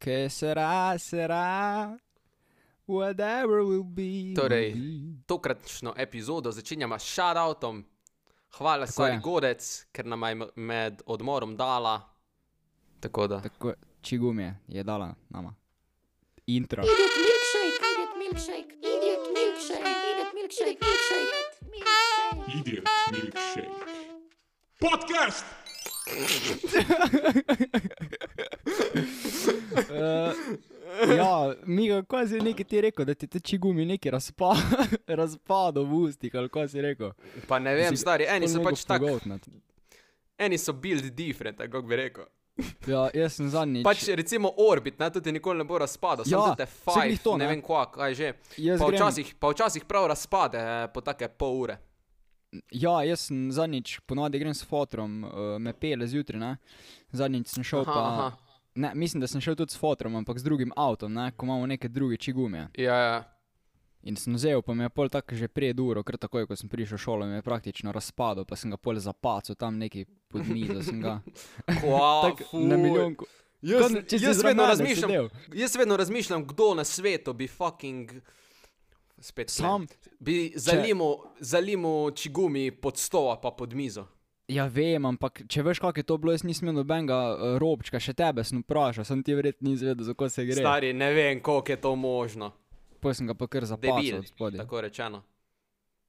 Que será, será, whatever will be. Torej, will be. Tokratno epizodo začenjamo s shoutoutom. Hvala Tako Sari je. Godec, ker nam je med odmorom dala. Tako da. Tako, čigumje je dala nama. Intro. Idiot milkshake, idiot milkshake, idiot milkshake, idiot milkshake, milkshake, milkshake. Idiot Milkshake. Podcast! Uh, ja, Miga, kaj si nekaj ti rekel, da ti te čigumi neki razpa, razpado v ustih, ali kaj si rekel? Pa ne vem, Si stari, eni so pač tako, eni so build different, kako bi rekel. Ja, jaz sem zadnjič. Pač recimo Orbit, ne, tudi nikoli ne bo razpadel, Ja, samo te to, ne ne. vem kva, kaj že. Pa včasih, pa včasih prav razpade eh, po take pol ure. Ja, jaz sem zadnjič, ponovadi grem s fotrom, uh, me pele zjutraj, ne. Zadnjič sem šel Aha, pa. aha. Ne, mislim, da sem šel tudi s fotrom, ampak z drugim avtom, ne, ko imamo neke druge čigume. Ja, ja. In sem vzel, pa mi je pol tako že pred uro, kar takoj, ko sem prišel v šolo, mi je praktično razpadel, pa sem ga pol zapacil tam neki pod mizo, Kva, tak na milijonku. Jaz, si jaz, zraven vedno jaz vedno razmišljam, kdo na svetu bi fucking. Spet Sam, ne, bi zalimo, zalimo čigumi pod stol pa pod mizo. ja vem, ampak če veš, kako je to bilo, jaz nisem imel nobenega uh, robčka, še tebe sem vprašal, sem ti verjetno ni izvedel, za ko se gre. Stari, ne vem, koliko je to možno. Poj sem ga pa kar spodaj. tako rečeno.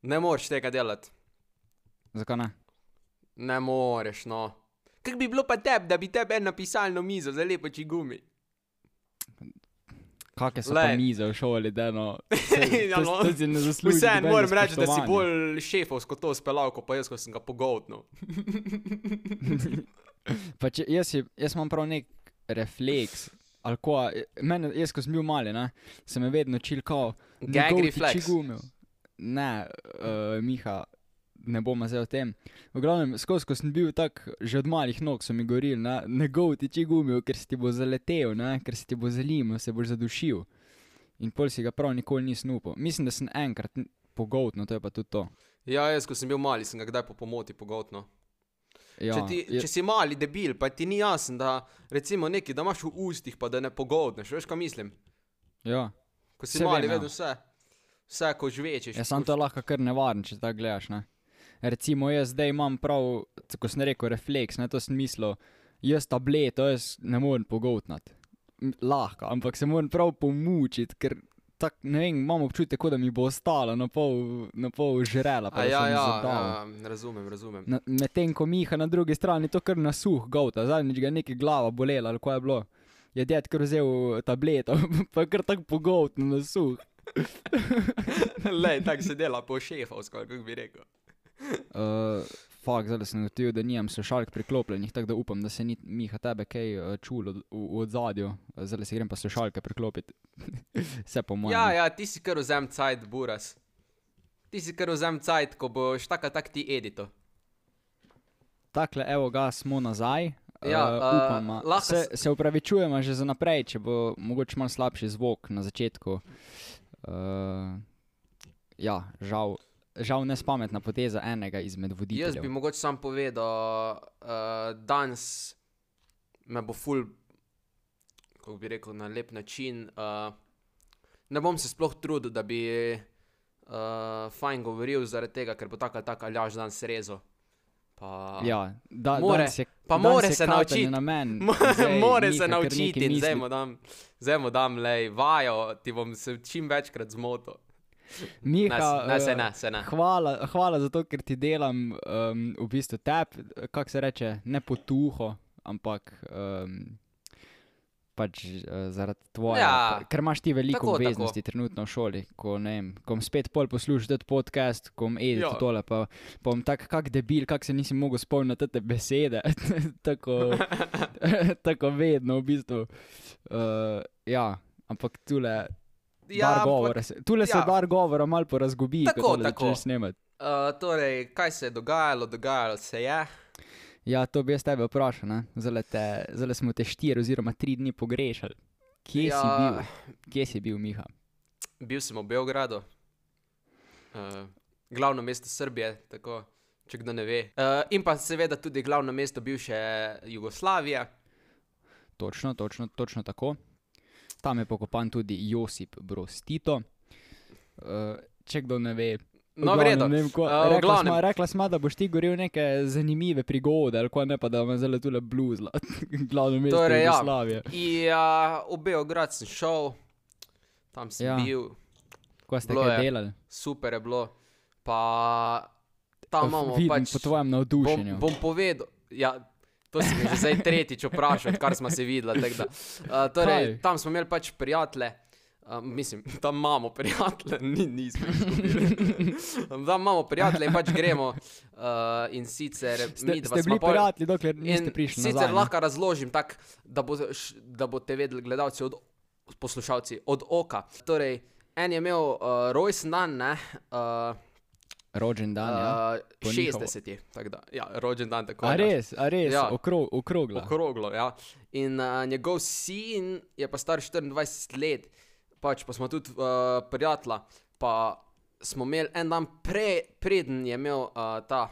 Ne moreš tega delati. Zakaj ne? Ne moreš, no. Kaj bi bilo pa tebi, da bi tebi en napisalno mizo za lepo čigumi? Kakšne so Glej. pa mize v šoli, da no. Ja, no. ne zasluži. Vseeno moram reči, da si bolj šefovsko to speljal, kot pa jaz, ko sem ga pogoltnil. Pa če, jaz, je, jaz imam prav nek refleks. Ko, meni, jaz, ko sem bil mali, ne, sem vedno učil, kao, Gag. Čigumil. Ne, uh, Miha, ne bomo zdaj o tem. V glavnem, skozi ko sem bil tak, že od malih nog so mi govorili, ne, ne govti čigumil, ker se ti bo zaletel, ne, ker se ti bo zalimal, se boš zadušil. In pol si ga prav nikoli nisem upal. Mislim, da sem enkrat n- pogoltnil, to je pa tudi to. Ja, jaz, ko sem bil mali, sem ga kdaj po pomoti pogoltnil. Ja, Če, ti, je- če si mali debil, pa ti ni jasno, da recimo nekaj, da imaš v ustih, pa da ne pogoltneš, veš, kaj mislim. ja. Ko si Saj mali, ja. vedno vse, vse ko žvečeš. Ja, sam to je lahko kar nevaren, če tako gledaš. Ne? Recimo, jaz zdaj imam prav, kot sem rekel, refleks, ne to sem mislil, jaz tableto, jaz ne morem pogotnati. Lahko, ampak se moram prav pomučiti, ker tak, ne vem, imam občutek, da mi bo ostalo na pol, na pol žrela. A ja, ja, ja, razumem, razumem. Medtem ko Miha na drugi strani to kar na suh gota, zadnjič ga je neki glava bolela ali kaj je bilo. Je ded kar vzel tableto, pa kar tako pogotno na suh. Lej, tako se dela po šefovsko, kako bi rekel. Uh, Fak, zdaj sem gotovil, da nimam slušalk priklopljenih, tako da upam, da se ni Miha tebe kaj uh, čulo v, v odzadju. Zdaj si grem pa slušalke priklopiti. Vse po mojem. Ja, ja, ti si kar vzem cajt, buras. Ti si kar vzem cajt, ko boš tako tak ti edito. Takle, evo ga, smo nazaj. Ja, uh, uh, upam, a. lahko se, se upravičujemo že za naprej, če bo mogoče malo slabši zvok na začetku. Uh, ja, žal, žal nespametna poteza enega izmed Jaz voditeljev. bi mogoče sam povedal, uh, danes me bo ful, kako bi rekel, na lep način. Uh, ne bom se sploh trudil, da bi uh, fajn govoril, zaradi tega, ker bo tako ali tako aljaž dan srezo. Pa, Ja, da, More- danes je, pa danes more se naučiti. Na men, More, Zdaj more Miha se naučiti in zdaj mu dam, zdaj mu dam lej, vajo, ti bom se čim večkrat zmotil. Miha, eh, ne, se ne. Hvala, hvala za to, ker ti delam um, v bistvu tep, kako se reče, ne potuho, ampak um, pač uh, zaradi tvoje. Ja, ker imaš ti veliko tako, tako. obveznosti trenutno v šoli, ko ne vem, ko bom spet pol poslušal ta podcast, ko bom edil Ja. tole, pa, pa bom tak kak debil, kak se nisem mogel spomniti te besede. tako, tako vedno v bistvu. Uh, ja, ampak tule. Ja, ampak- se, tule se ja. dar govora malo porazgubi, Tako, ko tole tako. Uh, torej, kaj se je dogajalo, dogajalo se je. Ja, to bi jaz tebe vprašal. ne. Zdajle te- smo te štiri oziroma tri dni pogrešali. Kje ja. si bil? Kje si bil, Miha? Bil sem v Beogradu, uh, glavno mesto Srbije, tako, če kdo ne ve. Uh, in pa seveda tudi glavno mesto bivše Jugoslavije. Točno, točno, točno tako. Tam je pokopan tudi Josip Broz Tito. Uh, če kdo ne ve. No, v v redu. glavnem, ne vem, ko, Eh, rekla, sma, rekla sma, da boš ti goril neke zanimive prigode, ali ko ne pa da me zelo tule bluzla. Glavno mesto Torej, ja. Jugoslavije. Ja, v Beograd sem šel, tam sem Ja. ja. bil, Ko ste Bilo kaj delali? super je bilo. Pa tam imamo Vidim pač. po tvojem navdušenju. Bom, bom povedal. Ja, to si me že zdaj tretjič vprašal, odkar smo se videli. tako Da, uh, torej, Kaj? tam smo imeli pač prijatelje. Uh, mislim, tam imamo prijatelje, ni, nismo izgubili. tam imamo prijatelje in pač gremo. Uh, in sicer Ste, mi dva ste bili pol- prijatelji, dokler niste prišli sicer nazaj. lahko razložim tako, da, bo, da boste vedeli, gledalci, od, poslušalci, od oka. Torej, en je imel uh, rojsten dan, ne, uh, Rođen dan, ja. uh, po njihovo. 60. tako da, Ja, rođen dan tako. A ja. res, a res, Ja. okro, okrogla. Okroglo, ja. In uh, njegov sin je pa star 24 let, pač pa smo tudi uh, prijatelja. Pa smo imeli en dan pre, preden je imel uh, ta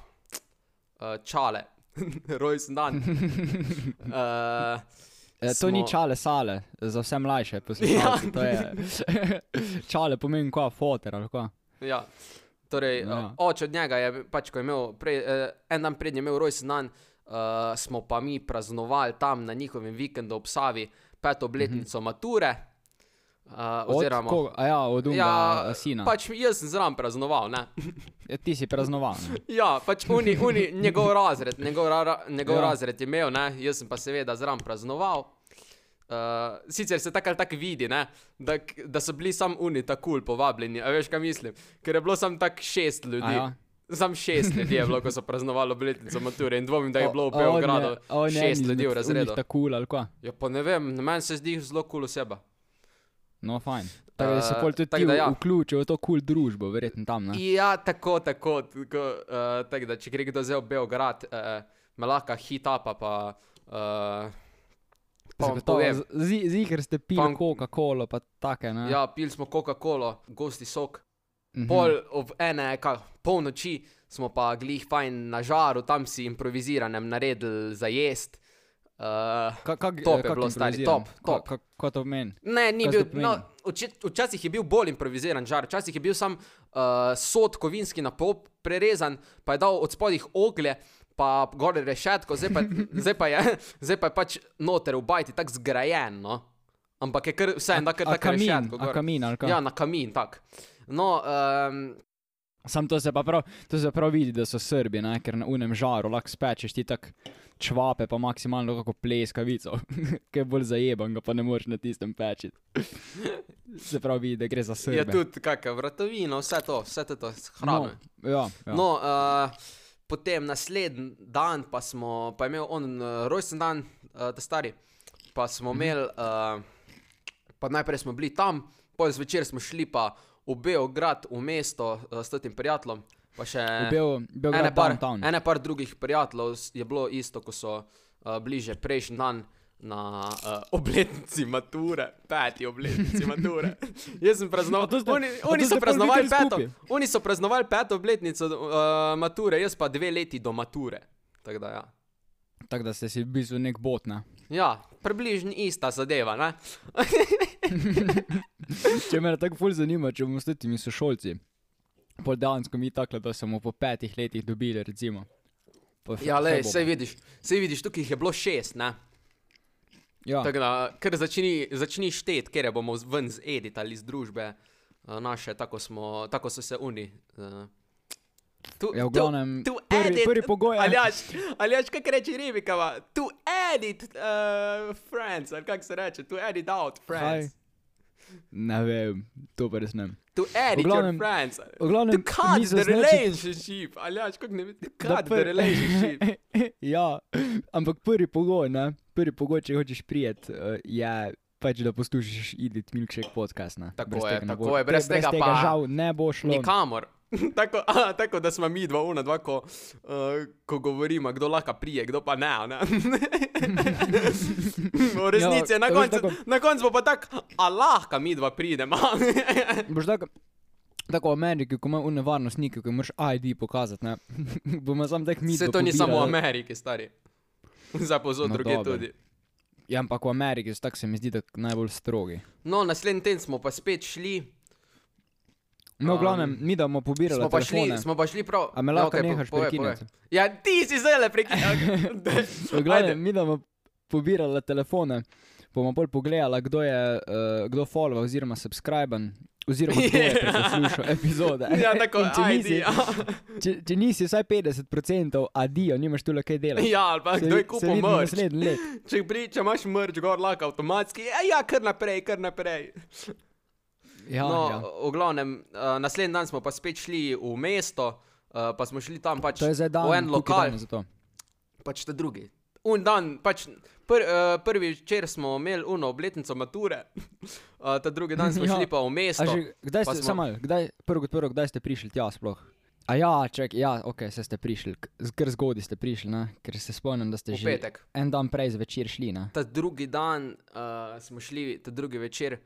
uh, čale, rojsten dan. uh, E, to ni smo- čale sale, za vse mlajše poslušalce. Ja. to je čale pomeni kva foter ali kva. Ja. Torej, Ja. ja. oče od njega je pač, ko je imel prej, eh, en dan pred njim imel rojsten dan, uh, smo pa mi praznovali tam na njihovem vikendu ob Savi peto obletnico mm -hmm. mature. Uh, Od oziroma, koga? A ja, od unga ja, sina. pač jaz sem zraven praznoval. Ne? Ja, Ti si praznoval. Ja, pač uni, uni, njegov razred, njegov, ra, njegov ja. razred je imel, ne? jaz sem pa seveda zraven praznoval. Uh, sicer se tako ali tako vidi, ne? da, da so bili sam uni tako kul cool povabljeni, a veš kaj mislim, ker je bilo sam tako šest ljudi. A ja. Sam šest ljudi je bilo, ko so praznovali obletnico mature in dvomim, da je bilo v Beogradu šest ljudi v razredu. Tako cool ali kva. Ja, pa ne vem, meni se zdi zelo kul cool oseba. No, fajn. Tako da se Eh, pol tudi tako ti da ja. vključil v to kul cool družbo, verjetno tam. Ne? Ja, tako, tako. tako uh, tak, da, če gre kdo zdaj v Beograd, uh, me lahko hitapa, pa. Uh, pa vam Zagotovo, povem. z- zi- Ziher ste pili Coca-Colo, pa take. Ne? Ja, pili smo Coca-Colo, gosti sok. Mhm. Pol ob ene, kaj, polnoči smo pa glih fajn na žaru, tam si improviziranem naredili za jest. Uh, Ka, kak, top eh, je kak bilo, stari, top, top. Ka, ka, to pomeni? Ne, ni bil. No, včasih je bil bolj improviziran žar, včasih je bil sam uh, sod kovinski na pol prerezan, pa je dal od spodih oglje, pa gore rešetko, zdaj pa, zdaj pa, je, zdaj pa je pač noter v bajti tako zgrajen. No? Ampak je kar vse en, tako kamin, rešetko. gor. kamin? Ja, na kamin, tak. No, um, Sam to se pa prav, to se prav vidi, da so Srbi, ne? ker na unem žaru lahko spečeš ti tak čvape, pa maksimalno kako pleskavico, ki je bolj zajeban, pa ne moreš na tistem pečiti. se prav vidi, da gre za Srbe. je tudi kakšna vratovina, vse to, vse to, to hrano. No, ja, ja. No, uh, potem naslednji dan pa smo, pa je imel on uh, rojsten dan, uh, ta stari, pa smo Mhm. imeli, uh, pa najprej smo bili tam, pol zvečer smo šli pa v Beograd, v mesto uh, s tem prijateljem, pa še V Bel, Beograd ene par, downtown. ene par drugih prijateljev s- je bilo isto, ko so uh, bliže prejšnji dan. Na uh, obletnici mature, peti obletnici mature. Jaz sem praznoval, ste- oni, oni so praznovali peto, oni so praznovali peto obletnico uh, mature, jaz pa dve leti do mature. Tako da, ja. Tako da ste si bistvu nek bot. Ne? ja, približno ista zadeva. Ne? Če me tako ful zanima, če bomo s temi sošolci, pol dejansko mi tako, da smo po petih letih dobili, recimo. F- Ja, le, sej vidiš, sej vidiš, tukaj jih je bilo šest. Ne? Ja, Tako da, ker začni, začni štet, ker bomo ven z edit ali iz družbe uh, naše, tako, smo, tako so se oni. Uh, tu, ja, v glavnem, tu prvi, edit, prvi pogoj je, Aljaš, aljaš kaj reče Ribikava, to edit uh, friends, ali kako se reče, to edit out friends. Ne vem, to pa res ne. vem. To edit glavnem- your friends. V glavnem, To cut the zasneči- relationship. Aljaš, kako ne veš, to cut the pr- relationship. ja, ampak prvi pogoj, ne? prvi pogoj, če hočeš prijeti, uh, je pač, da poslušaš Edit Milkshake podcast. Ne? Tako Brez je, tega ne tako bo- je, brez tega pa žal ne bo šlo. Nikamor. tako, a, tako da smo mi dva, una dva, ko, uh, ko govorimo, kdo lahko prije, kdo pa ne. ne? v resnici je na Ja, koncu, na koncu pa tako, a lahko mi dva pridemo. Boš tako, tako v Ameriki, ko ima nevarnostnike, ko moraš ID pokazati, ne? bomo sam tak mi. Dva to ni samo v. Ameriki, stari. Za pozor No, druge dobro. tudi. Ja, ampak v Ameriki so tako se mi zdi, da najbolj strogi. No, naslednji teden smo pa spet šli. No, v Um, glavnem, mi da bomo pobirali Smo pa, šli, smo pa šli prav. A me lahko okej, po- nehaš prekinjati? Ja, ti si zdaj le prekinjal. V glavnem, mi da bomo pobirali telefone, bomo bolj pogledali, kdo je, uh, kdo follow oziroma subscriben, oziroma kdo je poslušal epizode. ja, tako, In če ajde. nisi, Ja. če, če nisi vsaj 50%, adijo, nimaš tu kaj delati. ja, ali pa Se kdo je kupil mrč. Če, pri, če imaš mrč, gor lahko avtomatski, ja, ja, kar naprej, kar naprej. Ja, no, ja. v glavnem, uh, naslednji dan smo pa spet šli v mesto, uh, pa smo šli tam pač dan, v en lokal, za to. pač ta drugi. Un dan, pač pr, uh, prvi večer smo imeli uno obletnico mature, uh, ta drugi dan smo Ja. šli pa v A mesto. že, kdaj pa ste, smo- samo malo, kdaj, prvo kot prvo, kdaj ste prišli tja sploh? A ja, čak, ja, ok, se ste prišli, k- z- kar zgodaj ste prišli, ne? ker se spomnim, da ste že en dan prej zvečer šli. Ne? Ta drugi dan uh, smo šli, ta drugi večer,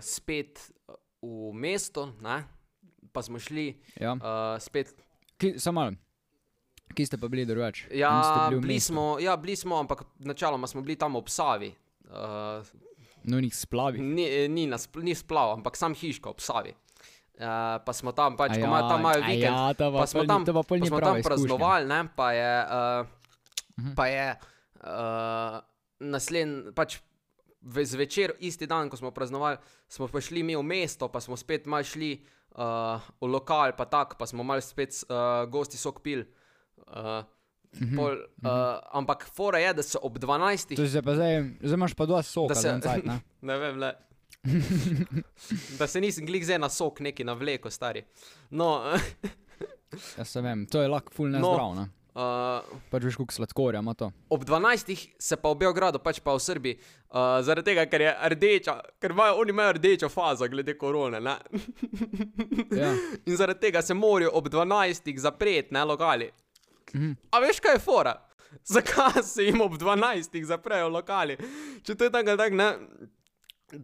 spet v mesto, ne? pa smo šli Ja. uh, spet. Ki, samo malo, ki ste pa bili drugače? Ja, bili mestu? smo, ja, bili smo, ampak načeloma smo bili tam ob Savi. Uh, No, njih splavi. ni, ni, nas, ni splav, ampak sam hiška ob Savi. Uh, pa smo tam, pač, A ko imajo tam imajo a vikend, Ja, pa pa smo tam, pa pa smo tam praznovali, ne, pa je, uh, Mhm. pa je uh, naslednji, pač zvečer, isti dan, ko smo praznovali, smo pa šli mi v mesto, pa smo spet malo šli uh, v lokal, pa tak, pa smo malo spet uh, gosti sok pil. Uh, Mhm. pol, uh, ampak fora je, da se ob 12. To se pa zdaj, zdaj imaš pa dva soka, Da se- cajt, ne? Ne vem, le. da se nisem glik zdaj na sok neki navleko, stari. No, Ja, se vem, to je lahko ful No. nezdrav, ne? Uh, Pač veš, koliko sladkorja ima to. ob 12. se pa v Beogradu, pač pa v Srbiji, uh, zaradi tega, ker je rdeča, ker imajo, oni imajo rdečo fazo glede korone. Ne? Ja. In zaradi tega se morajo ob 12. zapreti, ne lokali. Mhm. A veš, kaj je fora? Zakaj se jim ob 12. zaprejo lokali? Če to je tako, ali tako, ne.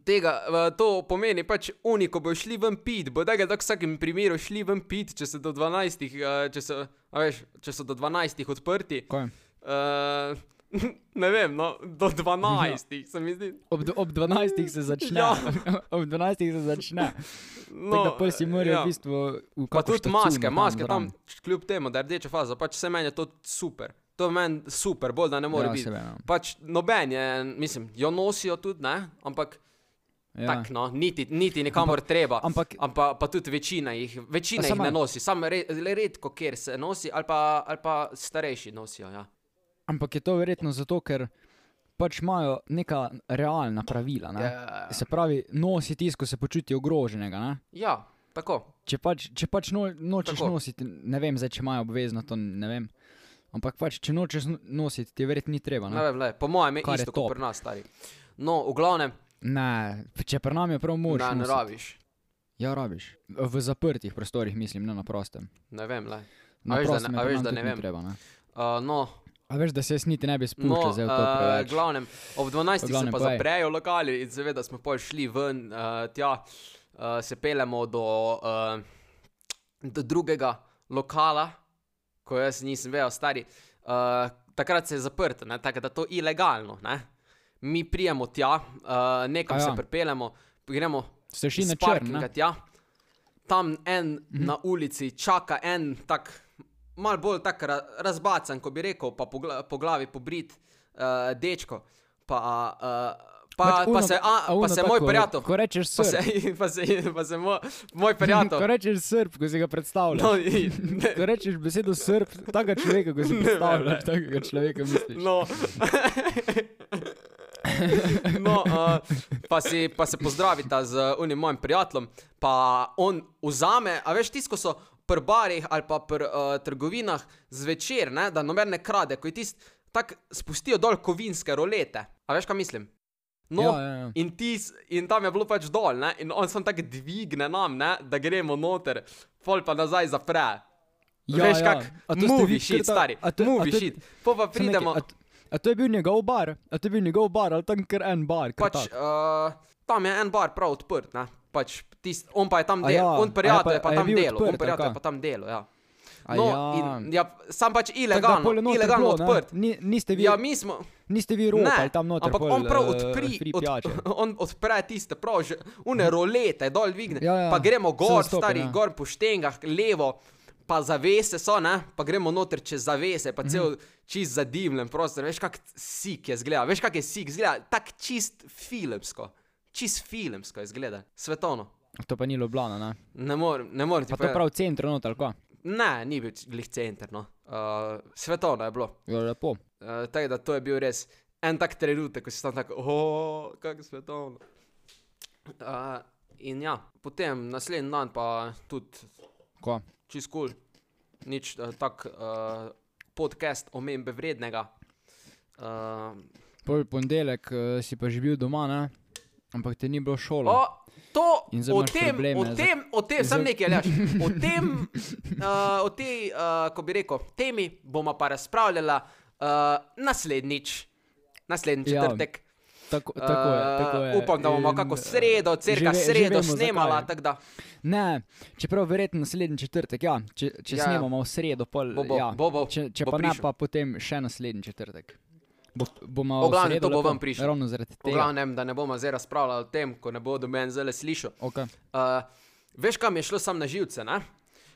Tega, eh, to pomeni pač oni, ko bodo šli ven pit, bo tako v vsakem primeru šli ven pit, če so do 12, eh, če so, veš, če so do 12 odprti. Kaj? Uh, ne vem, no, do 12 se mi zdi. Ob, ob 12 se začne. Ja. ob 12 se začne. No, Tako da pol si morajo ja. v bistvu v Pa tudi maske, maske tam, zraven. kljub temu, da je rdeča faza, pač vse meni je to super. To je meni super, bolj da ne more Ja, biti. se vem, ja. Pač noben je, mislim, jo nosijo tudi, ne? ampak ja. Ja. tak, no, niti, niti nikamor treba. Ampak Ampak pa tudi večina jih, večina jih samo- ne nosi, samo re, redko, kjer se nosi, ali pa, ali pa starejši nosijo. Ja. Ampak je to verjetno zato, ker pač imajo neka realna pravila. Ne? Ja, Se pravi, nosi tisto, ko se počuti ogroženega. Ne? ja, tako. Če pač, če pač no, nočeš Tako. nositi, ne vem, zdaj, če imajo obvezno, to ne vem. Ampak pač, če nočeš no- nositi, ti verjetno ni treba. Ne Ne, vem, le, po mojem je Kar je isto kot top. pri nas, stari. No, v glavnem, ne če pri nam je prav moč. ne, ne rabiš. Ja, rabiš. V zaprtih prostorih, mislim, ne na prostem. Ne vem, le. Na veš, da prostem ne- je a veš, da ne vem. Treba, ne? Uh, no, A veš, da se jaz niti ne bi spuščal No, zdaj v to uh, preveč. glavnem, ob 12. se glavnem, pa povej. zaprejo lokali in seveda smo pol šli ven, uh, tja uh, se pelemo do, uh, do drugega lokala, ko jaz nisem vedel, stari. Uh, takrat se je zaprt, ne, tako da to ilegalno. Ne. Mi prijemo tja, uh, nekam A ja. se pripeljemo, gremo šli iz na ne? tja. Tam en mm. -hmm. na ulici čaka en tak, mal bolj tak ra razbacan, ko bi rekel, pa po, gla po glavi pobrit uh, dečko. Pa, uh, pa, pa uno- se, a, a pa se tako, moj prijatelj, Ko rečeš pa srb, se, pa se, pa se moj, moj ko prijatelj. rečeš srb, ko si ga predstavljaš. No, ne, Ko rečeš besedo srb, takega človeka, ko si predstavljaš, takega človeka misliš. No, no uh, pa, si, pa se pozdravita z unim mojim prijateljem, pa on vzame, a veš, tisto so pri barih ali pa pri uh, trgovinah zvečer, ne, da noben ne krade, ko je tisti tako spustijo dol kovinske rolete. A veš, kaj mislim? No, Ja, ja, ja. In, tis, in tam je bilo pač dol, ne? in on sem tako dvigne nam, ne? da gremo noter, pol pa nazaj zapre. Ja, Veš, ja. kak A to ste movie vi shit, kar ta- stari, shit. Po pa Samo nekaj, pridemo, A, t- a to je bil njegov bar, a to je bil njegov bar, ali tam kar en bar. kar pač, uh, tam je en bar prav odprt, ne? pač tist, on pa je tam A del, ja, on a je prijatelj pa- je pa tam delo, on prijatelj je pa tam delo, ja. No, ja. in, ja, sam pač ilegalno, ilegalno bilo, odprt. Ni, niste vi, Ja, mi smo. niste vi ropali tam noter, ampak pol, on prav eh, odpri, od, on odpre tiste prav, že, une rolete dol dvigne, Ja, ja, pa gremo gor, stari, ja. gor po štengah, levo, pa zavese so, ne, pa gremo noter čez zavese, pa cel Mhm. čist zadimljen prostor, veš kak sik je zgleda, veš kak je sik zgleda, tak čist filmsko, čist filmsko je zgleda, svetovno. To pa ni Ljubljana, ne? Ne morem, ne morem Pa to prav v centru ali kaj? Ne, ni bil glih center, no. Uh, svetovno je bilo. Ja, lepo. Uh, tako da to je bil res en tak trenutek, ko si tam tako, oh, kako svetovno. Uh, in ja, potem naslednji dan pa tudi Kaj? Čist kul, cool. nič uh, tak uh, podcast omembe vrednega. Uh, Pol ponedeljek uh, si pa že bil doma, ne? Ampak te ni bilo šolo. o, to, zdaj o tem, probleme o tem, o tem, sem za- nekaj ljaš. O tem, uh, o tej, uh, ko bi rekel, temi bomo pa razpravljala uh, naslednjič, naslednji Ja. Tako, tako je, tako je. Uh, upam, da bomo In, kako eh, sredo, crka že ve- že sredo snemala. Ne, čeprav verjetno naslednji četrtek, ja, če, če Ja. snemamo v sredo, pol, Bo, bo, ja. bo, bo, če, če bo pa ne, prišel. pa potem še naslednji četrtek. Bo, bomo V v glavnem, sredo to bo ven prišlo. Ravno zaradi v tega. glavnem, da ne bomo zdaj razpravljali o tem, ko ne bodo meni zelo slišal. Okay. Uh, veš, kam je šlo sam na živce, ne?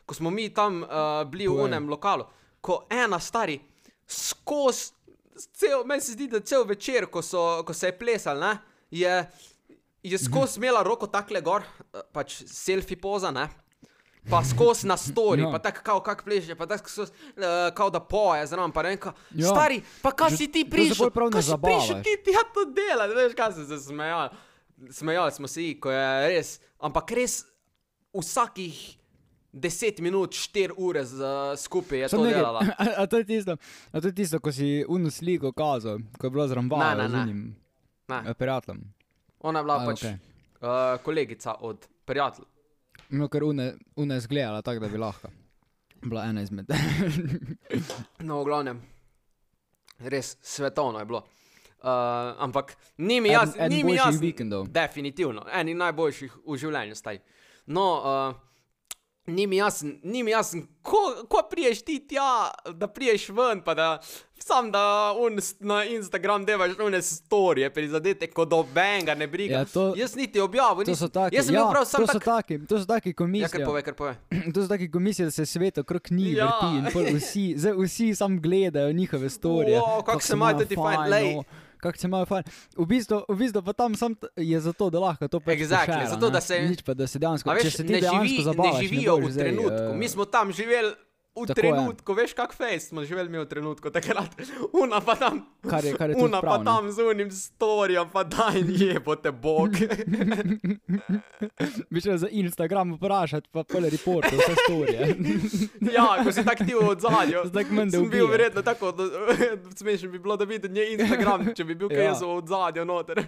Ko smo mi tam uh, bili v Povej. unem lokalu, ko ena stari skozi, cel, meni se zdi, da cel večer, ko, so, ko se je plesal, ne, je, je skozi imela roko takle gor, eh, pač selfie poza, ne. Pa skozi na story, Ja. pa tako, kao, kak pleše, pa tako skozi, uh, kao da poje, znam, pa ne kao, Ja. stari, pa kaj si ti prišel, ne kaj si prišel zabavaš. ti tja to delati, veš, kaj se je smejal. Smejali smo se, ko je res, ampak res vsakih 10 minut, 4 ure z, skupaj je Samo to nekaj, delala. A, a, to je tisto, a to je tisto, ko si unu sliko kazal, ko je bila ne, z ne. unim Ne, eh, prijateljem. ona je bila A, pač okej. uh, kolegica od prijatelja. No, ker une, une zgledala tako, da bi lahko. Bila ena izmed. No, v glavnem, res svetovno je bilo. Uh, ampak ni mi jasno, ni mi jasno. Definitivno, eni najboljših v življenju staj. No, uh, ni mi jasen, ni mi jasen, ko, ko priješ ti tja, da priješ ven, pa da sam da un, na Instagram devaš une storije, prizadete, kot dobenga ne briga. Ja, to- Jaz niti objavil, To nisem. so taki, Jaz sem ja, prav sam to so tak. taki, to so taki Ja, komisije. kar pove, kar pove. To so taki komisije, da se svet okrog njih Ja. ja. vrti in vsi, vsi sam gledajo njihove storije. Wow, kako se imajo ti fajn, lej. no, Kako se imajo fajn. V bistvu, v bistvu pa tam sam je zato, da lahko to pač Exactly, pošera, zato, ne. da se- Nič pa, da se dejansko, A če veš, se ti ne, dejansko živi, zabavaš, ne živijo boš v zdaj, trenutku. eh, Mi smo tam živeli v Tako je. trenutku, veš, kak fejs smo živeli mi v trenutku, takrat. Una pa tam, Kar je, kar je una pa prav, tam z unim storijem, pa daj jebote bog. Bi šel za Instagram vprašati, pa pole reportov, vse storije. ja, ko si tak ti v odzadju. Sem bil ubije. verjetno tako, smešno bi bilo, da vidim njen Instagram, če bi bil kaj Ja. jaz v odzadju noter.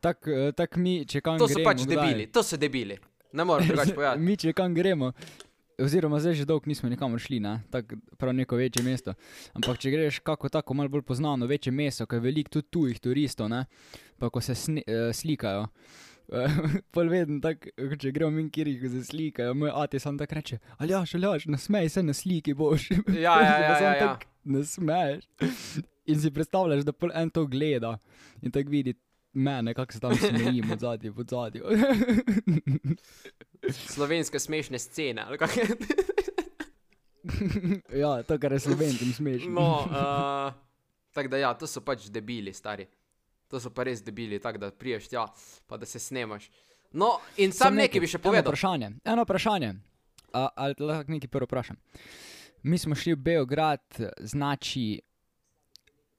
Tako tak mi, če kam To so gremo, pač kdaj- debili, to so debili. Ne morem drugače povedati. Mi, če kam gremo, oziroma zdaj že dolgo nismo nikamor šli, ne? tako prav neko večje mesto. Ampak če greš kako tako malo bolj poznano, večje mesto, ko je veliko tudi tujih turistov, ne? pa ko se uh, slikajo. Uh, pol vedno tako, če gremo mi kjer jih se slikajo, moj ati sam tako reče, aljaš, aljaš, nasmej se na sliki boš. Ja, ja, ja, samo ja, ja. tako Nasmeješ. In si predstavljaš, da pol en to gleda in tako vidi mene, kako se tam smejim od zadnji, od zadnji. Slovenske smešne scene. ali kako je. ja, to, kar je slovencem smešno. No, uh, tako da ja, to so pač debili, stari. To so pa res debili, tako da priješ tja, pa da se snemaš. No, in sam, sam nekaj bi še Eno povedal. vprašanje. Eno vprašanje. A, ali lahko nekaj prvo vprašam? Mi smo šli v Beograd, znači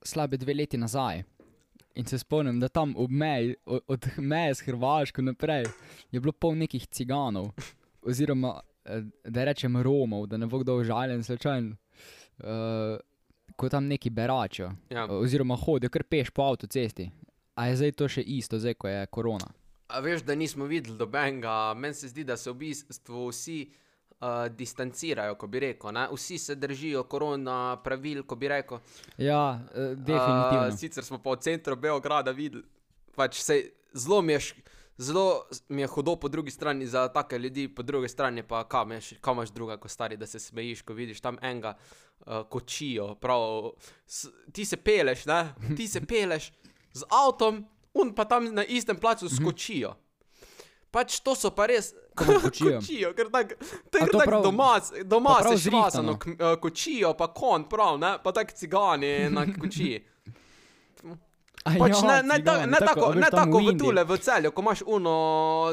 slabe dve leti nazaj. In se spomnim, da tam ob meji, od, meje s Hrvaško naprej, je bilo pol nekih ciganov, oziroma eh, da rečem Romov, da ne bo kdo užaljen, slučajen, uh, ko tam neki beračijo, Ja. oziroma hodijo kar peš po avtocesti. A je zdaj to še isto, zdaj ko je korona? A veš, da nismo videli dobenega, meni se zdi, da se v bistvu vsi uh, distancirajo, ko bi rekel. Ne? Vsi se držijo korona pravil, ko bi rekel. Ja, eh, definitivno. Uh, sicer smo pa v centru Beograda videli, pač se zelo mi je, zelo mi je hudo po drugi strani za take ljudi, po drugi strani pa kam, je, še- kam imaš druga, ko stari, da se smejiš, ko vidiš tam enega uh, kočijo. Prav, s, ti se peleš, ne? ti se peleš z avtom, un pa tam na istem placu skočijo. Pač to so pa res. Kočijo? kočijo, ker tak, to je tako doma, doma se švasano, zrihtano? k- eh, kočijo, pa kon, prav, ne, pa tak cigani na kočiji. A Pač ja, ne, ne, ta, cigani, ne tako, veš, ne tako v tule v celju, ko imaš uno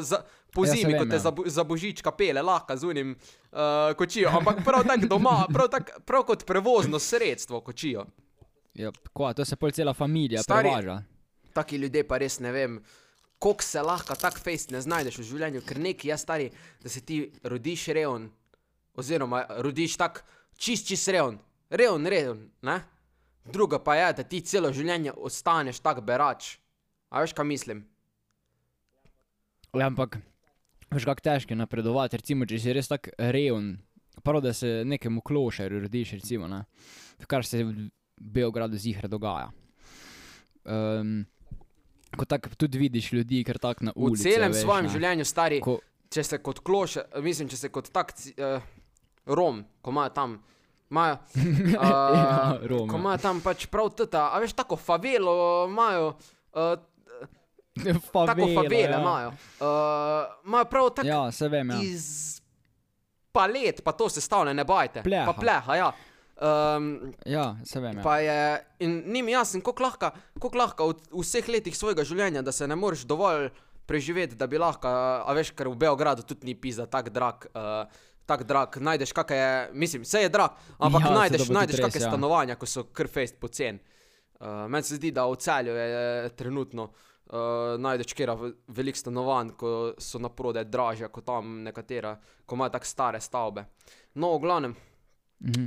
za, po Ja, zimi, ko te ja. za, bo- za božička pele, lahko z unim uh, kočijo, ampak prav tako doma, prav, tak, prav kot prevozno sredstvo kočijo. Ja, kva, to se pol cela familija Stari- prevaža. Taki ljudje pa res ne vem, koliko se lahko tak fejst ne znajdeš v življenju, ker neki je stari, da se ti rodiš revn, oziroma rodiš tak čist, čist revn, revn, revn, ne? Druga pa je, da ti celo življenje ostaneš tak berač. A veš, kaj mislim? Ja, ampak, veš, kako težko je napredovati, recimo, če si res tak reven, prav da se nekemu klošarju rodiš, recimo, ne? kar se v Beogradu zihre dogaja. Um, ko tako tudi vidiš ljudi, ker tako na V ulici. celem veš, svojem ne. življenju, stari, Ko, če se kot kloš, mislim, če se kot tak uh, Rom, ko imajo tam, imajo. Uh, Ja, Rom, ko ja. imajo tam pač prav tata, a veš, tako favelo imajo. Uh, favela, tako favele ja. imajo. Uh, imajo prav tako ja. Ja, se vem, ja. iz palet, pa to sestavlja, ne bajte. Pleha. Pa pleha, ja. Um, Ja, se vem, ja. Je, in ni mi jasno, kako lahko, kako lahko v, v vseh letih svojega življenja, da se ne moreš dovolj preživeti, da bi lahko, a veš, ker v Beogradu tudi ni pisa tako drag. Uh, Tako drag, najdeš kakšne je, mislim, vse je drag, ampak Ja, najdeš, najdeš res, kakšne ja. stanovanja, ko so krfest pocen. Uh, meni se zdi, da v celju je eh, trenutno uh, najdeš kera veliko stanovanj, ko so na prodaj dražja kot tam nekatera, ko imajo tako stare stavbe. No, v glavnem, Mhm.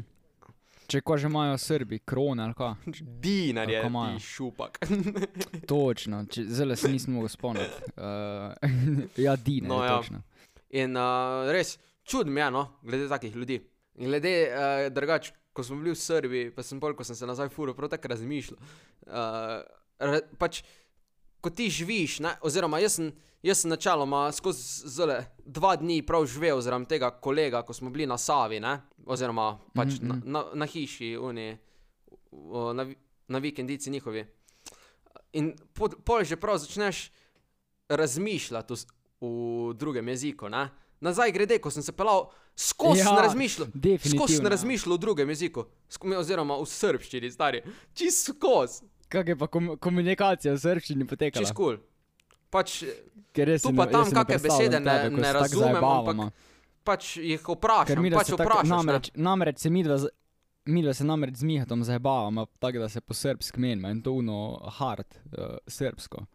Če ko že imajo Srbi, krone ali kaj. dinar je ti šupak. Točno, če, zelo se nisem mogel spomniti. Uh, ja, Dine, No, ja. točno. In uh, res čudno je, no, glede takih ljudi. In glede uh, drugač, ko smo bili v Srbiji, pa sem pol, ko sem se nazaj furo, prav tako razmišljal. Uh, re, pač, ko ti živiš, ne, oziroma jaz sem, jaz sem načeloma skozi zele dva dni prav živel zaradi tega kolega, ko smo bili na Savi, ne, oziroma pač Mhm, na, na, na hiši, uni, na, na vikendici njihovi. In pol, pol že prav začneš razmišljati v, v drugem jeziku. Ne? Nazaj grede, ko sem se pelal, skozi Ja, sem razmišljal. Skozi ja. razmišljal v drugem jeziku, oziroma v srbščini, stari. Čist skozi, Kak je pa kom komunikacija v srčini potekala? čist kul. Cool. Pač, tu pa tam kakšne besede ne- tebe, ne razumem, ampak pač jih vprašam, mi pač se tako, vprašaš. ne. namreč, namreč se midva, z- midva se namreč z Mihatom zabavamo, tako da se po srpski menimo in to uno hard, uh, srpsko.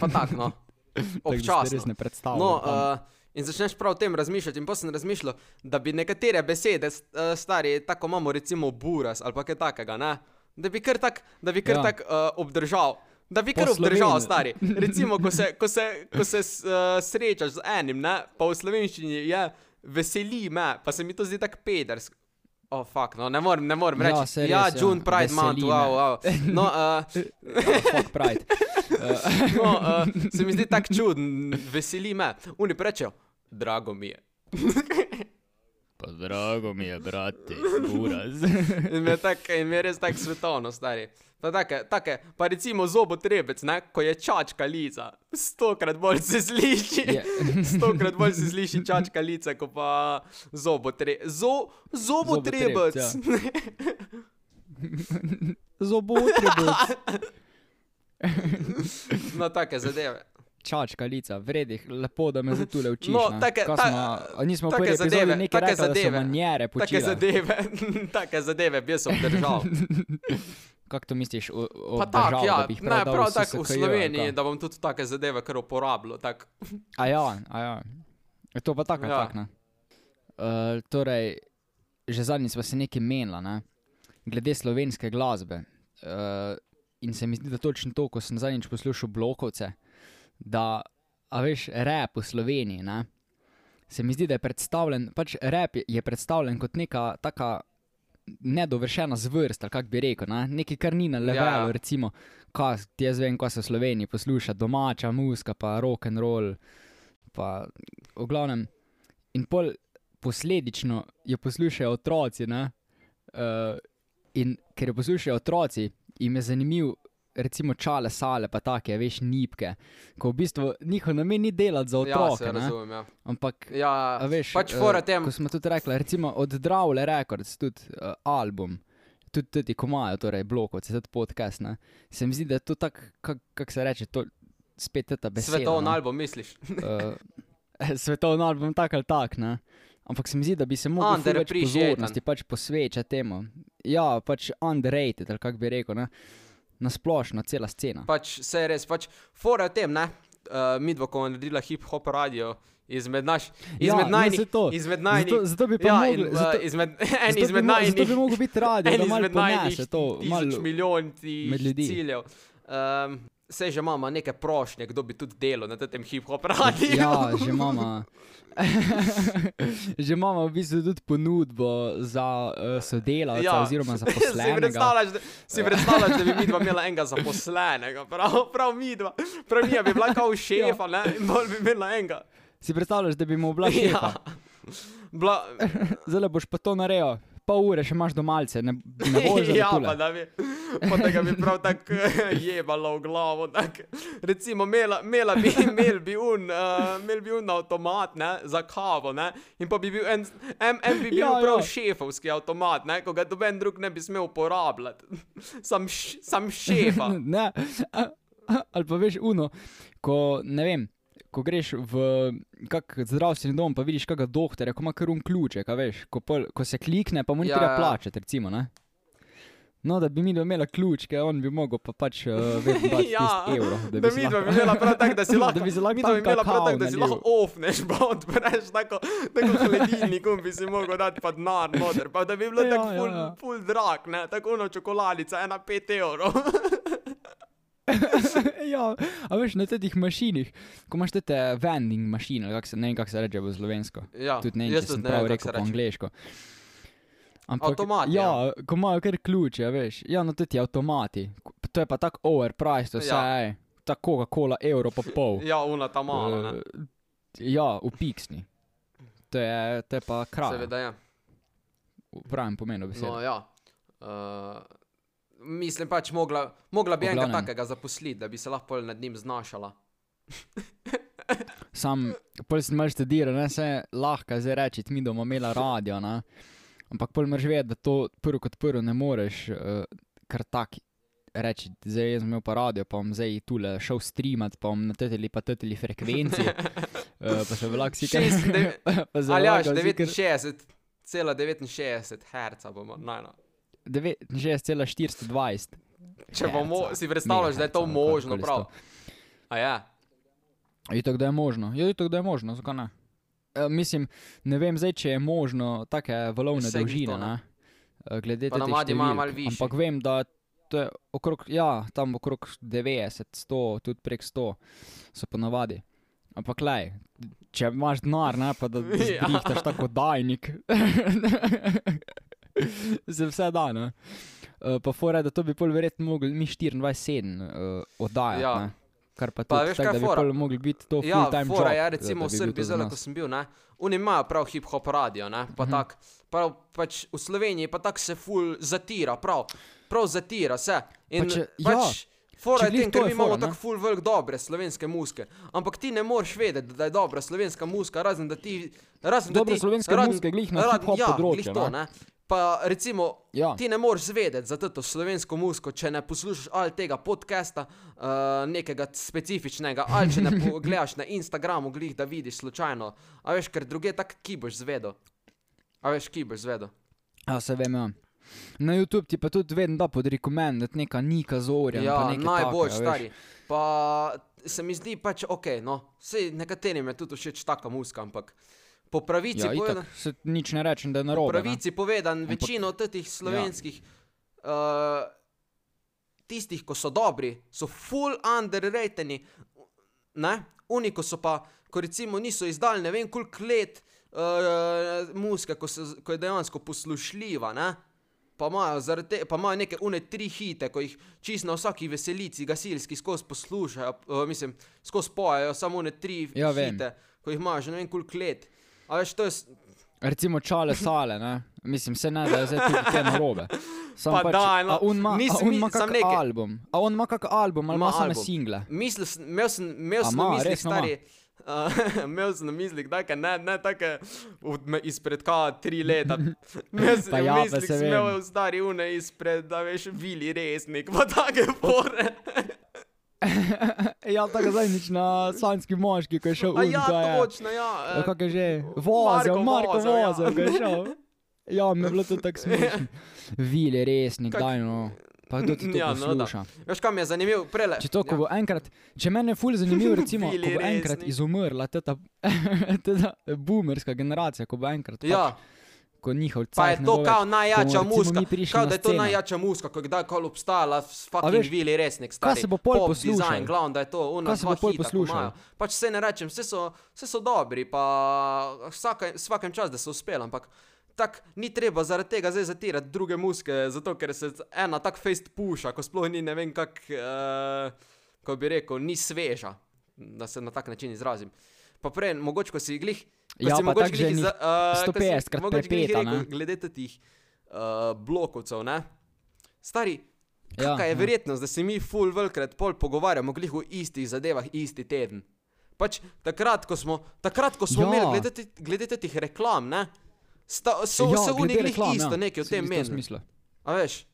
Pa tak, no. Občasno. res ne predstavljam. No, uh, in začneš prav o tem razmišljati. In pa sem razmišljal, da bi nekatere besede, uh, stari, tako imamo recimo buras ali kaj takega, ne? Da bi kar tak, da bi kar Ja. ja. tak uh, obdržal. Da bi kar obdržal, stari. Recimo, ko se, ko se, ko se uh, srečaš z enim, ne? pa v slovenščini je veseli me, pa se mi to zdi tako pedersk. O, oh, fuck, no, ne morem, ne morem Ja, reči. Ja, res, ja. June Pride Month, Veseli wow, me. wow. No, uh, Oh, fuck pride. Uh, no uh, se mi zdi tako čuden, veseli me. Oni rečejo, drago mi je. Pa drago mi je, brate, buraz. In je, tak, in je res tako svetovno, stari. Pa, take, take, pa recimo zobotrebec, ne, ko je čačka lica, stokrat bolj se sliši. Stokrat bolj se sliši čačka lica, kot pa zobotre, zo, zobotrebec. Zobotrebec, Zobotrebec. no, take zadeve. Čačka lica, vredih, lepo, da me zdaj tule učiš. No, ne. take- Kaj ta- smo, nismo take prvi zadeve, nekaj take so zadeve, manjere Take počile. zadeve, take zadeve bi jaz obdržal. Kako to misliš, o- Pa obdržal, tako, ja, ne, prav tako v Sloveniji, da bom tudi take zadeve kar uporabljal. Tak. A ja, a ja. To pa tako, Ja. tak, ne. Uh, torej, že zadnjič smo se nekaj menila, ne? glede slovenske glasbe. Uh, in se mi zdi, da točno to, ko sem zadnjič poslušal blokovce, da, a veš, rap v Sloveniji, ne? se mi zdi, da je predstavljen, pač rap je- je predstavljen kot neka taka nedovršena zvrst, ali kako bi rekel, ne? nekaj, kar ni na levelu, Ja. ja. recimo, kaj, jaz vem, kaj se v Sloveniji posluša, domača muzika, pa rock and roll, pa v glavnem. In pol posledično jo poslušajo otroci, ne? Uh, in ker jo poslušajo otroci, jim je zanimiv, recimo čale sale, pa take, veš, nipke, ko v bistvu njihov namen ni delati za Ja, otroke, se ne? razumem. Ja. ampak Ja, veš, pač eh, fora tem, Ko smo tudi rekli, recimo od Dravle Records, tudi uh, album, tudi ti, ko imajo, torej blokovci, tudi podcast, ne, se mi zdi, da je to tako, kako kak se reče, to spet ta beseda. svetovni no. album, misliš? Uh, svetovni album, tak ali tak, ne. Ampak se mi zdi, da bi se več Underappreciated. pozornosti pač posvečati temu. Ja, pač underrated, ali kako bi rekel, ne. Nasplošno, cela scena. Pač se je res, pač fora tem, ne? Uh, mi dva, ko je naredila hip-hop radio, izmed naš, izmed ja, najnih, to. izmed Zato, najnih, zato bi pa ja, mogli, in, uh, zato, izmed, en zato izmed bi, mo- zato najnih, bi mogel biti radio, en izmed najnih to, tisoč med ljudi. ciljev. Um, Sej že imamo neke prošnje, kdo bi tudi delal na tem hip-hop radiju. Ja, že imamo. že imamo v bistvu tudi ponudbo za uh, sodelavca ja. oziroma za si predstavljaš, da, si predstavljaš, da bi mi dva imela enega zaposlenega, prav, prav mi dva. Prav mi bi bila kao šefa, ne, in bolj bi imela enega. Si predstavljaš, da bi mu bila šefa. Ja. Bla, Zdaj boš pa to naredil, pol ure še imaš domalce, ne, ne boš ja, že pa da bi, pa da bi prav tako jebalo v glavo. Tak. Recimo, imela, imela bi, imel bi un, uh, imel bi un avtomat ne, za kavo, ne, in pa bi bil en, en, en bi bil Ja, ja, prav ja. ja. šefovski avtomat, ne, ko ga doben drug ne bi smel uporabljati. Sam, š, sam šefa. ne, ali pa veš uno, ko ne vem. Ko greš v kak zdravstveni dom, pa vidiš kakega doktorja, ko ima kar un ključek, a veš, ko, pol, ko se klikne, pa mu ni Ja, treba ja. plačati, recimo, ne. No, da bi mi imela ključke, on bi mogel pa pač uh, vedno dati Ja, ja, evro. Da, bi da mi dva bi imela prav tako, da si lahko, da bi lahko bi imela prav tako, da si lahko ofneš, pa odpreš tako, tako hladilnik, um bi si mogel dati pa denar noter, pa da bi bilo Ja, tako ja, ful, ja. ful drag, ne, tako ono čokoladica, ena pet evrov. ja, a veš, na teh mašinih, ko imaš te vending mašine, kako se, ne vem, kako se reče v slovensko. Ja, Tudi ne, vem, če sem ne prav kako rekel se po angliško. Ampak, Avtomati, ja, ja. ko imajo kar ključe, a veš. Ja, no tudi avtomati. To je pa tako overpriced, vse Ja. je. Tako, Coca-Cola, evro pa pol. Ja, una ta mala. Eh, Ja, v piksni. To je, to je pa kraj. Seveda je. V pravem pomenu besede. No, ja. Uh, mislim pač, mogla, mogla bi enega takega zaposliti, da bi se lahko nad njim znašala. Sam, pol si malo študiral, ne se lahko zdaj reči, mi bomo imeli radio, ne. Ampak pol moraš vedeti, da to prvo kot prvo ne moreš uh, kar tak reči, zdaj jaz sem imel pa radio, pa bom zdaj tule šel streamat, pa bom na teteli pa teteli frekvenci, uh, pa se vlak si se Ali jaš, vlagal si kar 69, cela 69 herca bomo, najno. 69,420. Če bomo, si predstavljaš, da je to možno, prav. A ja. Itak, da je možno. Ja, itak, da je možno, zakaj ne? E, mislim, ne vem zdaj, če je možno take valovne glih dolžine, to, ne. ne? E, Glede navadi imajo številk. malo višje. Ampak vem, da to je okrog, ja, tam okrog 90, 100, tudi prek 100 so ponavadi. Ampak lej, če imaš denar, ne pa da Ja. zrihtaš tako dajnik, se vse da, ne? E, Pa fora, da to bi pol verjetno mogli mi 24-7 uh, oddajati, Ja. ne? Kar pa Pa veš, tako, kaj da bi fora? pol mogli biti to Ja, full-time job. fora je da- recimo da v bi Srbiji, zdaj, ko sem bil, ne, oni imajo prav hip-hop radio, ne, pa Mhm. tak, prav, pač v Sloveniji pa tako se ful zatira, prav, prav zatira se. In Pa če- pač, Fora če je tem, ker mi imamo fora, tako ful velik dobre slovenske muske, ampak ti ne moreš vedeti, da je dobra slovenska muska, razen da ti... Razen, da Dobre ti, slovenske razen- muzike glih na razen- ja, področju, glih to, ne. ne. Pa recimo, Ja. ti ne moreš zvedeti za to slovensko muziko, če ne poslušaš ali tega podcasta, uh, nekega specifičnega, ali če ne pogledaš na Instagramu, glih, da vidiš slučajno. A veš, ker druge tak, ki boš zvedel. A veš, ki boš zvedel. Ja, se vem, ja. Na YouTube ti pa tudi vedno da pod rekomendati neka Nika Zorja. Ja, najbolj stari. Pa se mi zdi pač ok, no, vse nekaterim je tudi všeč taka muska, ampak po pravici Ja, povedano. se nič ne rečem, da je Po narobe. ne. pravici povedan, večino teh slovenskih, ja. uh, tistih, ko so dobri, so full underrateni, ne? Oni, ko so pa, ko recimo niso izdali ne vem koliko let uh, muske, ko, se, ko je dejansko poslušljiva, ne? pa imajo, te, pa imajo neke une tri hite, ko jih čisto na vsaki veselici gasilski skozi poslušajo, uh, mislim, skozi pojejo samo une tri Ja, vem. hite, ko jih imajo že ne vem koliko let. A veš, to je, Recimo čale sale, ne? mislim, se ne da je zdaj kaj narobe. Sam Pa pač, daj, no. on ima, Nisi a on ima sam kak nekaj- album, a on ima kak album ali Ima same single. Mislil sem, imel sem, imel sem ima, na mislih, resno ima? stari. Uh, imel sem na mislih, da ne, ne tako izpred ka tri leta. Imel sem na ja, mislih, se sem imel stari une izpred, da veš, vili resnik, pa take fore. ja, tako zadnjič na sanski moški, ko je šel A un, ja, ko je. točno, ja. Ja, eh, kako je že? Vozel, Marko Vozel, ja. vozel, ko je šel. Ja, mi je bilo to tako smešno. Vili resnik, Kak- daj no. Pa kdo ti to Ja, no da. posluša? Veš, kam je zanimivo? Prele. Če to, ko ja. bo enkrat, če mene je ful zanimivo, recimo, ko Bili bo enkrat resni. izumrla ta, boomerska generacija, ko bo enkrat, pač, Ja, ko njihov pa je cajt to kao najjača ko muska. Kao na da je to sceno. najjača muska, ko je kdajkoli obstajala, s fucking vili resnik. kaj Stari. se bo pol Pop poslušalo? Design, glavno, da je to, ona Kaj dva hita, ko poslušalo? imajo. Pač se ne rečem, vse so, vse so dobri, pa vsaka, vsakem čas, da so uspeli, ampak tak ni treba zaradi tega zdaj zatirati druge muske, zato ker se ena tak fejst puša, ko sploh ni ne vem kak, uh, ko bi rekel, ni sveža, da se na tak način izrazim. Pa prej, mogoče, ko si glih, ko Ja, si pa mogoče tako že ni za- si 150 krat prepeta, ne. Glede teh uh, blokovcev, ne? Stari, Ja, Kakšna je ja. verjetnost, da se mi full velikrat pol pogovarjamo glih o istih zadevah isti teden? Pač takrat, ko smo, takrat, ko smo Ja. imeli glede, te- glede teh reklam, ne? Sta, so Ja, se oni glih isto ja. nekaj Se tem menili. smislu. A veš?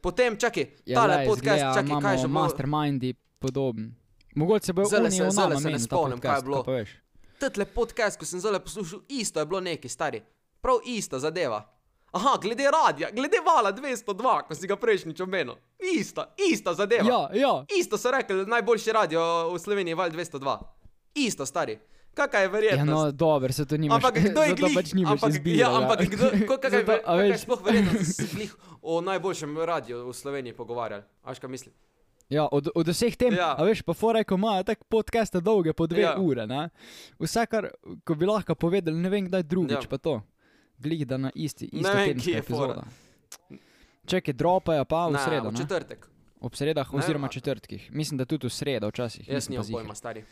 Potem, čakaj, Ja, tale glej, podcast, izgleda, čakaj, kaj že imamo mastermindi podoben. Mogoče se bo oni se- o nama se ne menil ta spomnim, kaj je bilo. pa veš. Tale podcast, ko sem zdaj poslušal, isto je bilo neki stari. Prav ista zadeva. Aha, glede radia, glede vala 202, ko si ga prejšnjič omenil. Ista, ista zadeva. Ja, ja, Isto so rekli, najboljši radio v Sloveniji je Val 202. Isto, stari. Kakaj je ja, verjetnost? no, dobro, se to nimaš. ampak kdo je glih? pač ampak, izbire. ja, ampak kdo, ko- kakaj, Zato, ver, a kakaj je veš, sploh verjetnost, da se glih o najboljšem radiju v Sloveniji pogovarjali? A veš, kaj mislim? Ja, od, od vseh tem, Ja. a veš, pa fora, ko imajo tako podcaste dolge po dve Ja. ure, ne? Vse, kar bi lahko povedali, ne vem kdaj drugič, Ja. pa to. Glih, da na isti, Ne vem, tedenska kje je fora. epizoda. Čakaj, dropajo pa v Ne, sredo, v ne? četrtek. Ob sredah Ne, oziroma a- četrtkih. Mislim, da tudi v sredo včasih. Jaz nimam pojma, stari.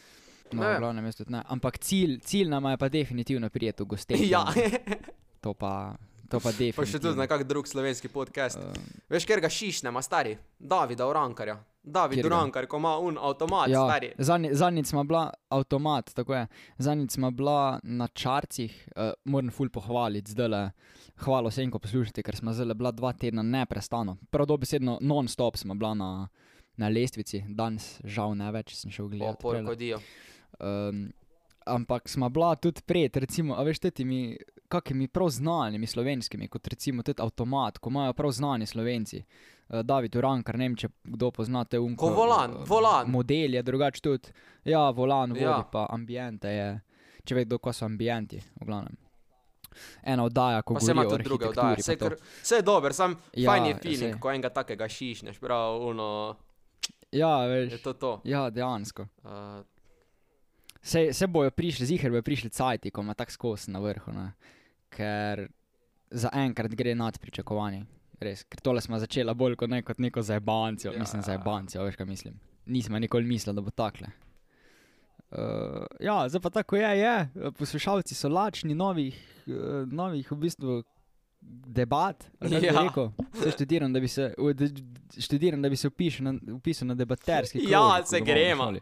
No, Ne glavnem, tudi ne. Ampak cilj, cilj nama je pa definitivno prijeti v gostje. Ja, To pa, to pa pa definitivno. še tudi na kak drug slovenski podcast. Uh, Veš, ker ga šišnema, stari. Davida Urankarja. David? Urankar, ko ima un avtomat, ja, stari. zadnji- Zadnjič smo bila avtomat, tako je. Zadnjič smo bila na čarcih, uh, moram ful pohvaliti, zdaj le. Hvala vsem, ko poslušate, ker smo zdaj bila dva tedna neprestano. Prav dobesedno non-stop smo bila na, na lestvici, danes žal ne več, sem šel gledati. prele. kodijo. Um, ampak smo bila tudi pred, recimo, a veš, temi, kakimi prav znanimi slovenskimi, kot recimo tudi avtomat, ko imajo prav znani slovenci. Uh, David Urankar, ne vem, če kdo poznate unko. Ko volan, volan. Model je drugač tudi. Ja, volan, vodi Ja. ja. pa ambiente je. Če ve kdo, ko so ambienti, v glavnem. Ena oddaja, ko Pa se ima tudi druge oddaje. Vse, kar, vse je dober, sam Ja, fajn je feeling, ko enega takega šišneš, prav, uno, Ja, je veš. to to. Ja, dejansko. Uh, Se, se bojo prišli, ziger bojo prišli cajti, ko ima tako skos na vrhu, ne? ker zaenkrat gre nad pričakovanje. Res, ker tole smo začeli bolj kot, ne, kot neko zajebancijo, Ja. ja. mislim zajebancijo, veš kaj mislim. Nismo nikoli mislili, da bo takle. Uh, ja, zdaj pa tako je, je. poslušalci so lačni novih, uh, novih v bistvu debat. Ja. rekel. Zdaj študiram, da bi se, študiram, da bi se upisal na, upisal na debaterski krog. Ja, ko se gremo. šoli.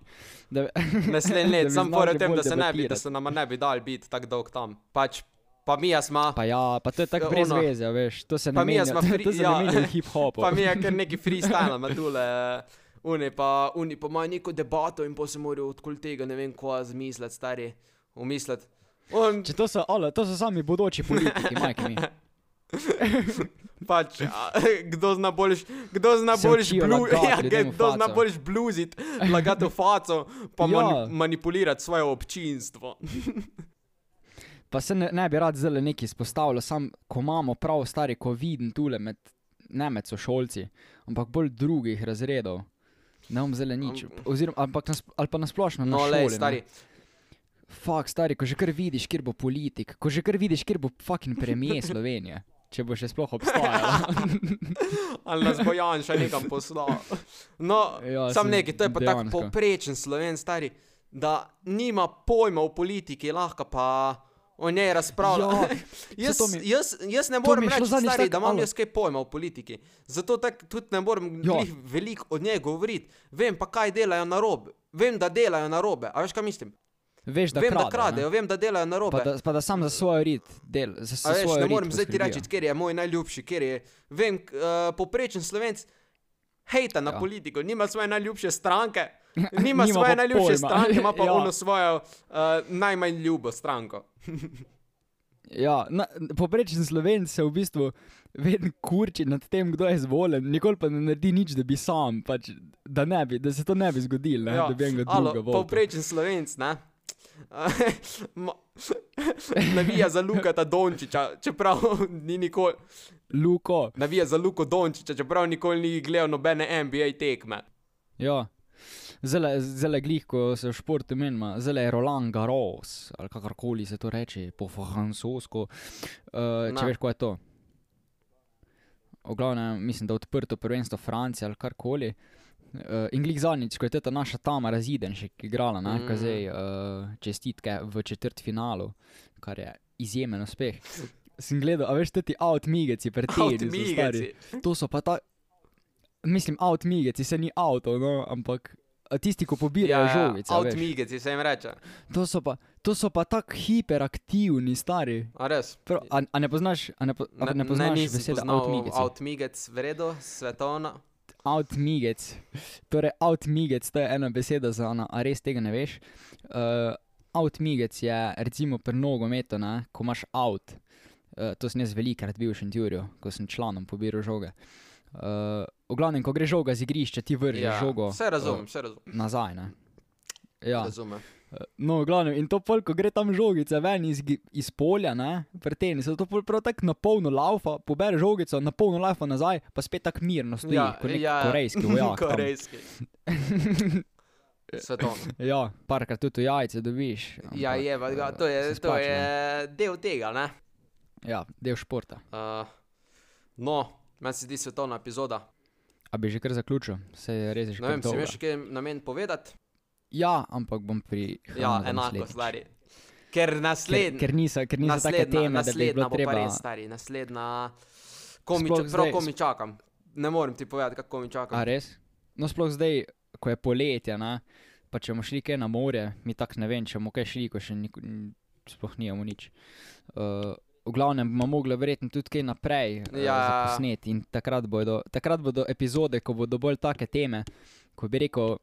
Da, Naslednji Da let, bi sam znali pore že tem, da se, ne bi, da se nama ne bi dal biti tako dolg tam. Pač, pa mi smo, Pa ja, pa to je tako Ja, brez ono. veze, veš, to se Pa ne mi menja, smo to, pri- to se ja. hip-hopu. pa mi je kar neki freestyle, ima tule. Uni pa, uni pa imajo neko debato in pa se morajo odkoli tega ne vem kva zmisliti, stari, umisliti. On, Če to so, alo, to so sami bodoči politiki, majke mi. pač, a, kdo zna boljš, kdo zna boljš blu, ja, kdo zna boljš bluziti, lagati v faco, pa Ja. mani, manipulirati svoje občinstvo. Pa se ne, ne bi rad zdaj nekaj izpostavljal, sam ko imamo prav stari, ko vidim tule med, ne med sošolci, ampak bolj drugih razredov. Ne bom zdaj nič. Oziroma, ampak nas, ali pa nasplošno na No, šoli. le, ne. stari, Fak, stari, ko že kar vidiš, kjer bo politik, ko že kar vidiš, kjer bo fucking premijer Slovenije. Če bo še sploh obstajala. Ali nas bo Jan še nekam poslal. No, Ja, sam nekaj, to je pa tako poprečen sloven, stari, da nima pojma o politiki, lahko pa o njej razpravlja. Ja, jaz, mi- jaz, jaz ne morem reči, stari, tako, da imam alo. jaz kaj pojma o politiki. Zato tak, tudi ne morem Ja. veliko od nje govoriti. Vem pa, kaj delajo na robe. Vem, da delajo na robe. A veš, kaj mislim? Veš, da vem, krade, da kradejo, ne. vem, da delajo na robe. Pa da, pa da sam za svoj rit del, za, za A veš, ne morem zdaj ti reči, ker je moj najljubši, ker je, vem, uh, poprečen slovenc hejta na Ja. politiko, nima svoje najljubše stranke, nima, Nima svoje najljubše pojma. stranke, ima pa Ja. ono svojo uh, najmanj ljubo stranko. Ja, na, poprečen slovenc se v bistvu vedno kurči nad tem, kdo je izvoljen, nikoli pa ne naredi nič, da bi sam, pač, da, ne bi, da se to ne bi zgodilo, ja. da bi enega drugega volil. povprečen slovenc, ne? Navija za Lukata Dončiča, čeprav ni nikoli. Luko, Navija za Luko Dončiča, čeprav nikoli ni gledal nobene NBA tekme. ja. Zelo, glih, ko se v športu menima, zelo je Roland Garros, ali kakorkoli se to reče, po francosko. Uh, če Na. veš, kaj je to. V glavnem, mislim, da odprto prvenstvo Francije ali karkoli. Uh, in glih zadnjič, ko je ta naša Tamara Zidenšek igrala, ne, mm. Mm. zdaj uh, čestitke v četrt finalu, kar je izjemen uspeh. Sem gledal, a veš, ti outmigeci, stari. Avtomigeci. To so pa ta, mislim, outmigeci, se ni avto, no, ampak a tisti, ko pobirajo ja, žogice. veš. Avtomigeci se jim reče. To so pa, to so pa tako hiperaktivni, stari. A res? Prav, a, a ne poznaš, a ne, po, a ne poznaš nisem besede poznal outmigec? Outmigec, v redu, svetovna. Outmigec. Torej, outmigec, to je ena beseda za ona, a res tega ne veš. Uh, outmigec je recimo pri nogometu, ne, ko imaš out. Uh, to sem jaz velikrat bil v Šentjurju, ko sem članom pobiral žoge. Uh, v glavnem, ko gre žoga z igrišča, ti vržeš ja, žogo Vse razumem, vse razumem. uh, nazaj. Ne? Ja, razumem. No, v glavnem, in to pol, ko gre tam žogica ven iz, iz polja, ne, pri tenisu, to pol prav tako na polno laufa, pobere žogico, na polno laufa nazaj, pa spet tako mirno stoji, ja, kot nek ja, korejski vojak. korejski. Svetovno. Ja, parkrat tudi jajce dobiš. Ja, ampak, je, pa, ga, eh, to je, se to je del tega, ne? Ja, del športa. Uh, no, meni se zdi svetovna epizoda. A bi že kar zaključil, se je res že Ne vem, si še kaj namen povedati? Ja, ampak bom pri. Ja, enako, naslednjič. stari. Ker Ker, naslednji. ker niso, ker niso take naslednja, teme, da bi naslednja bilo bo pa treba. res stari, naslednja. Komi, čak, prav zdaj- komi čakam. Ne morem ti povedati, kako mi čakam. A res? No, sploh zdaj, ko je poletje, ne, pa če bomo šli kaj na morje, mi tako ne vem, če bomo kaj šli, ko še nik, n- sploh nimamo nič. Uh, v glavnem bomo mogli verjetno tudi kaj naprej uh, Ja. posneti in takrat bodo, takrat bodo epizode, ko bodo bolj take teme, ko bi rekel.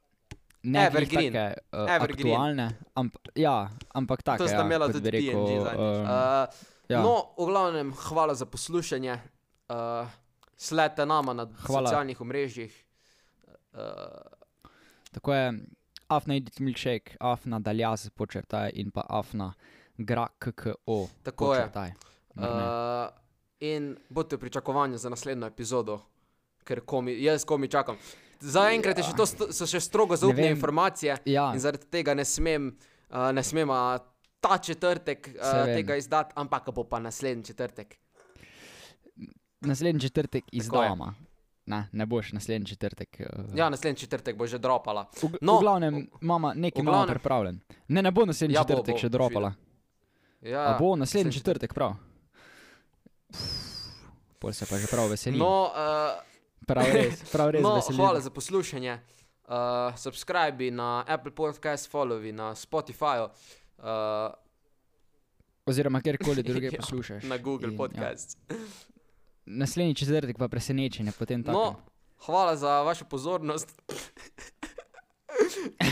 Ne Evergreen. take, uh, Evergreen. aktualne, amp, ja, ampak take. To sta ja, imela tudi rekel, PNG zadnjič. um, Uh, ja. No, v glavnem, hvala za poslušanje. Uh, sledite nama na Hvala. socialnih omrežjih. Uh, Tako je, afna edit milkshake, afna daljaz počrtaj in pa afna gra kko. Tako je. počrtaj. Ne? uh, in bodite v pričakovanju za naslednjo epizodo, ker komi, jaz komi čakam. Zaenkrat je še so še strogo zaupne informacije Ja, in zaradi tega ne smem, uh, ne smem uh, ta četrtek uh, tega izdati, ampak bo pa naslednji četrtek. naslednji četrtek je. izdama. Ne, ne boš naslednji četrtek. Uh, Ja, naslednji četrtek bo že dropala. no, v glavnem, mama nekaj imamo glavnem- pripravljen. Ne, ne bo naslednji Ja, ja, bo, četrtek bo, še dropala. Ja, A bo naslednji naslednji četrtek prav. Pol se pa že prav veselim. No, uh, prav res, prav res no veselim. hvala za poslušanje. Uh, subscribe na Apple Podcast, follow na Spotifyju, uh, Oziroma kjerkoli druge Ja, poslušaš. na Google In, Podcast. Ja. Naslednji četrtek pa presenečenje, potem tako. No, hvala za vašo pozornost.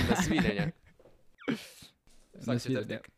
Nasvidenje. Vsak četrtek.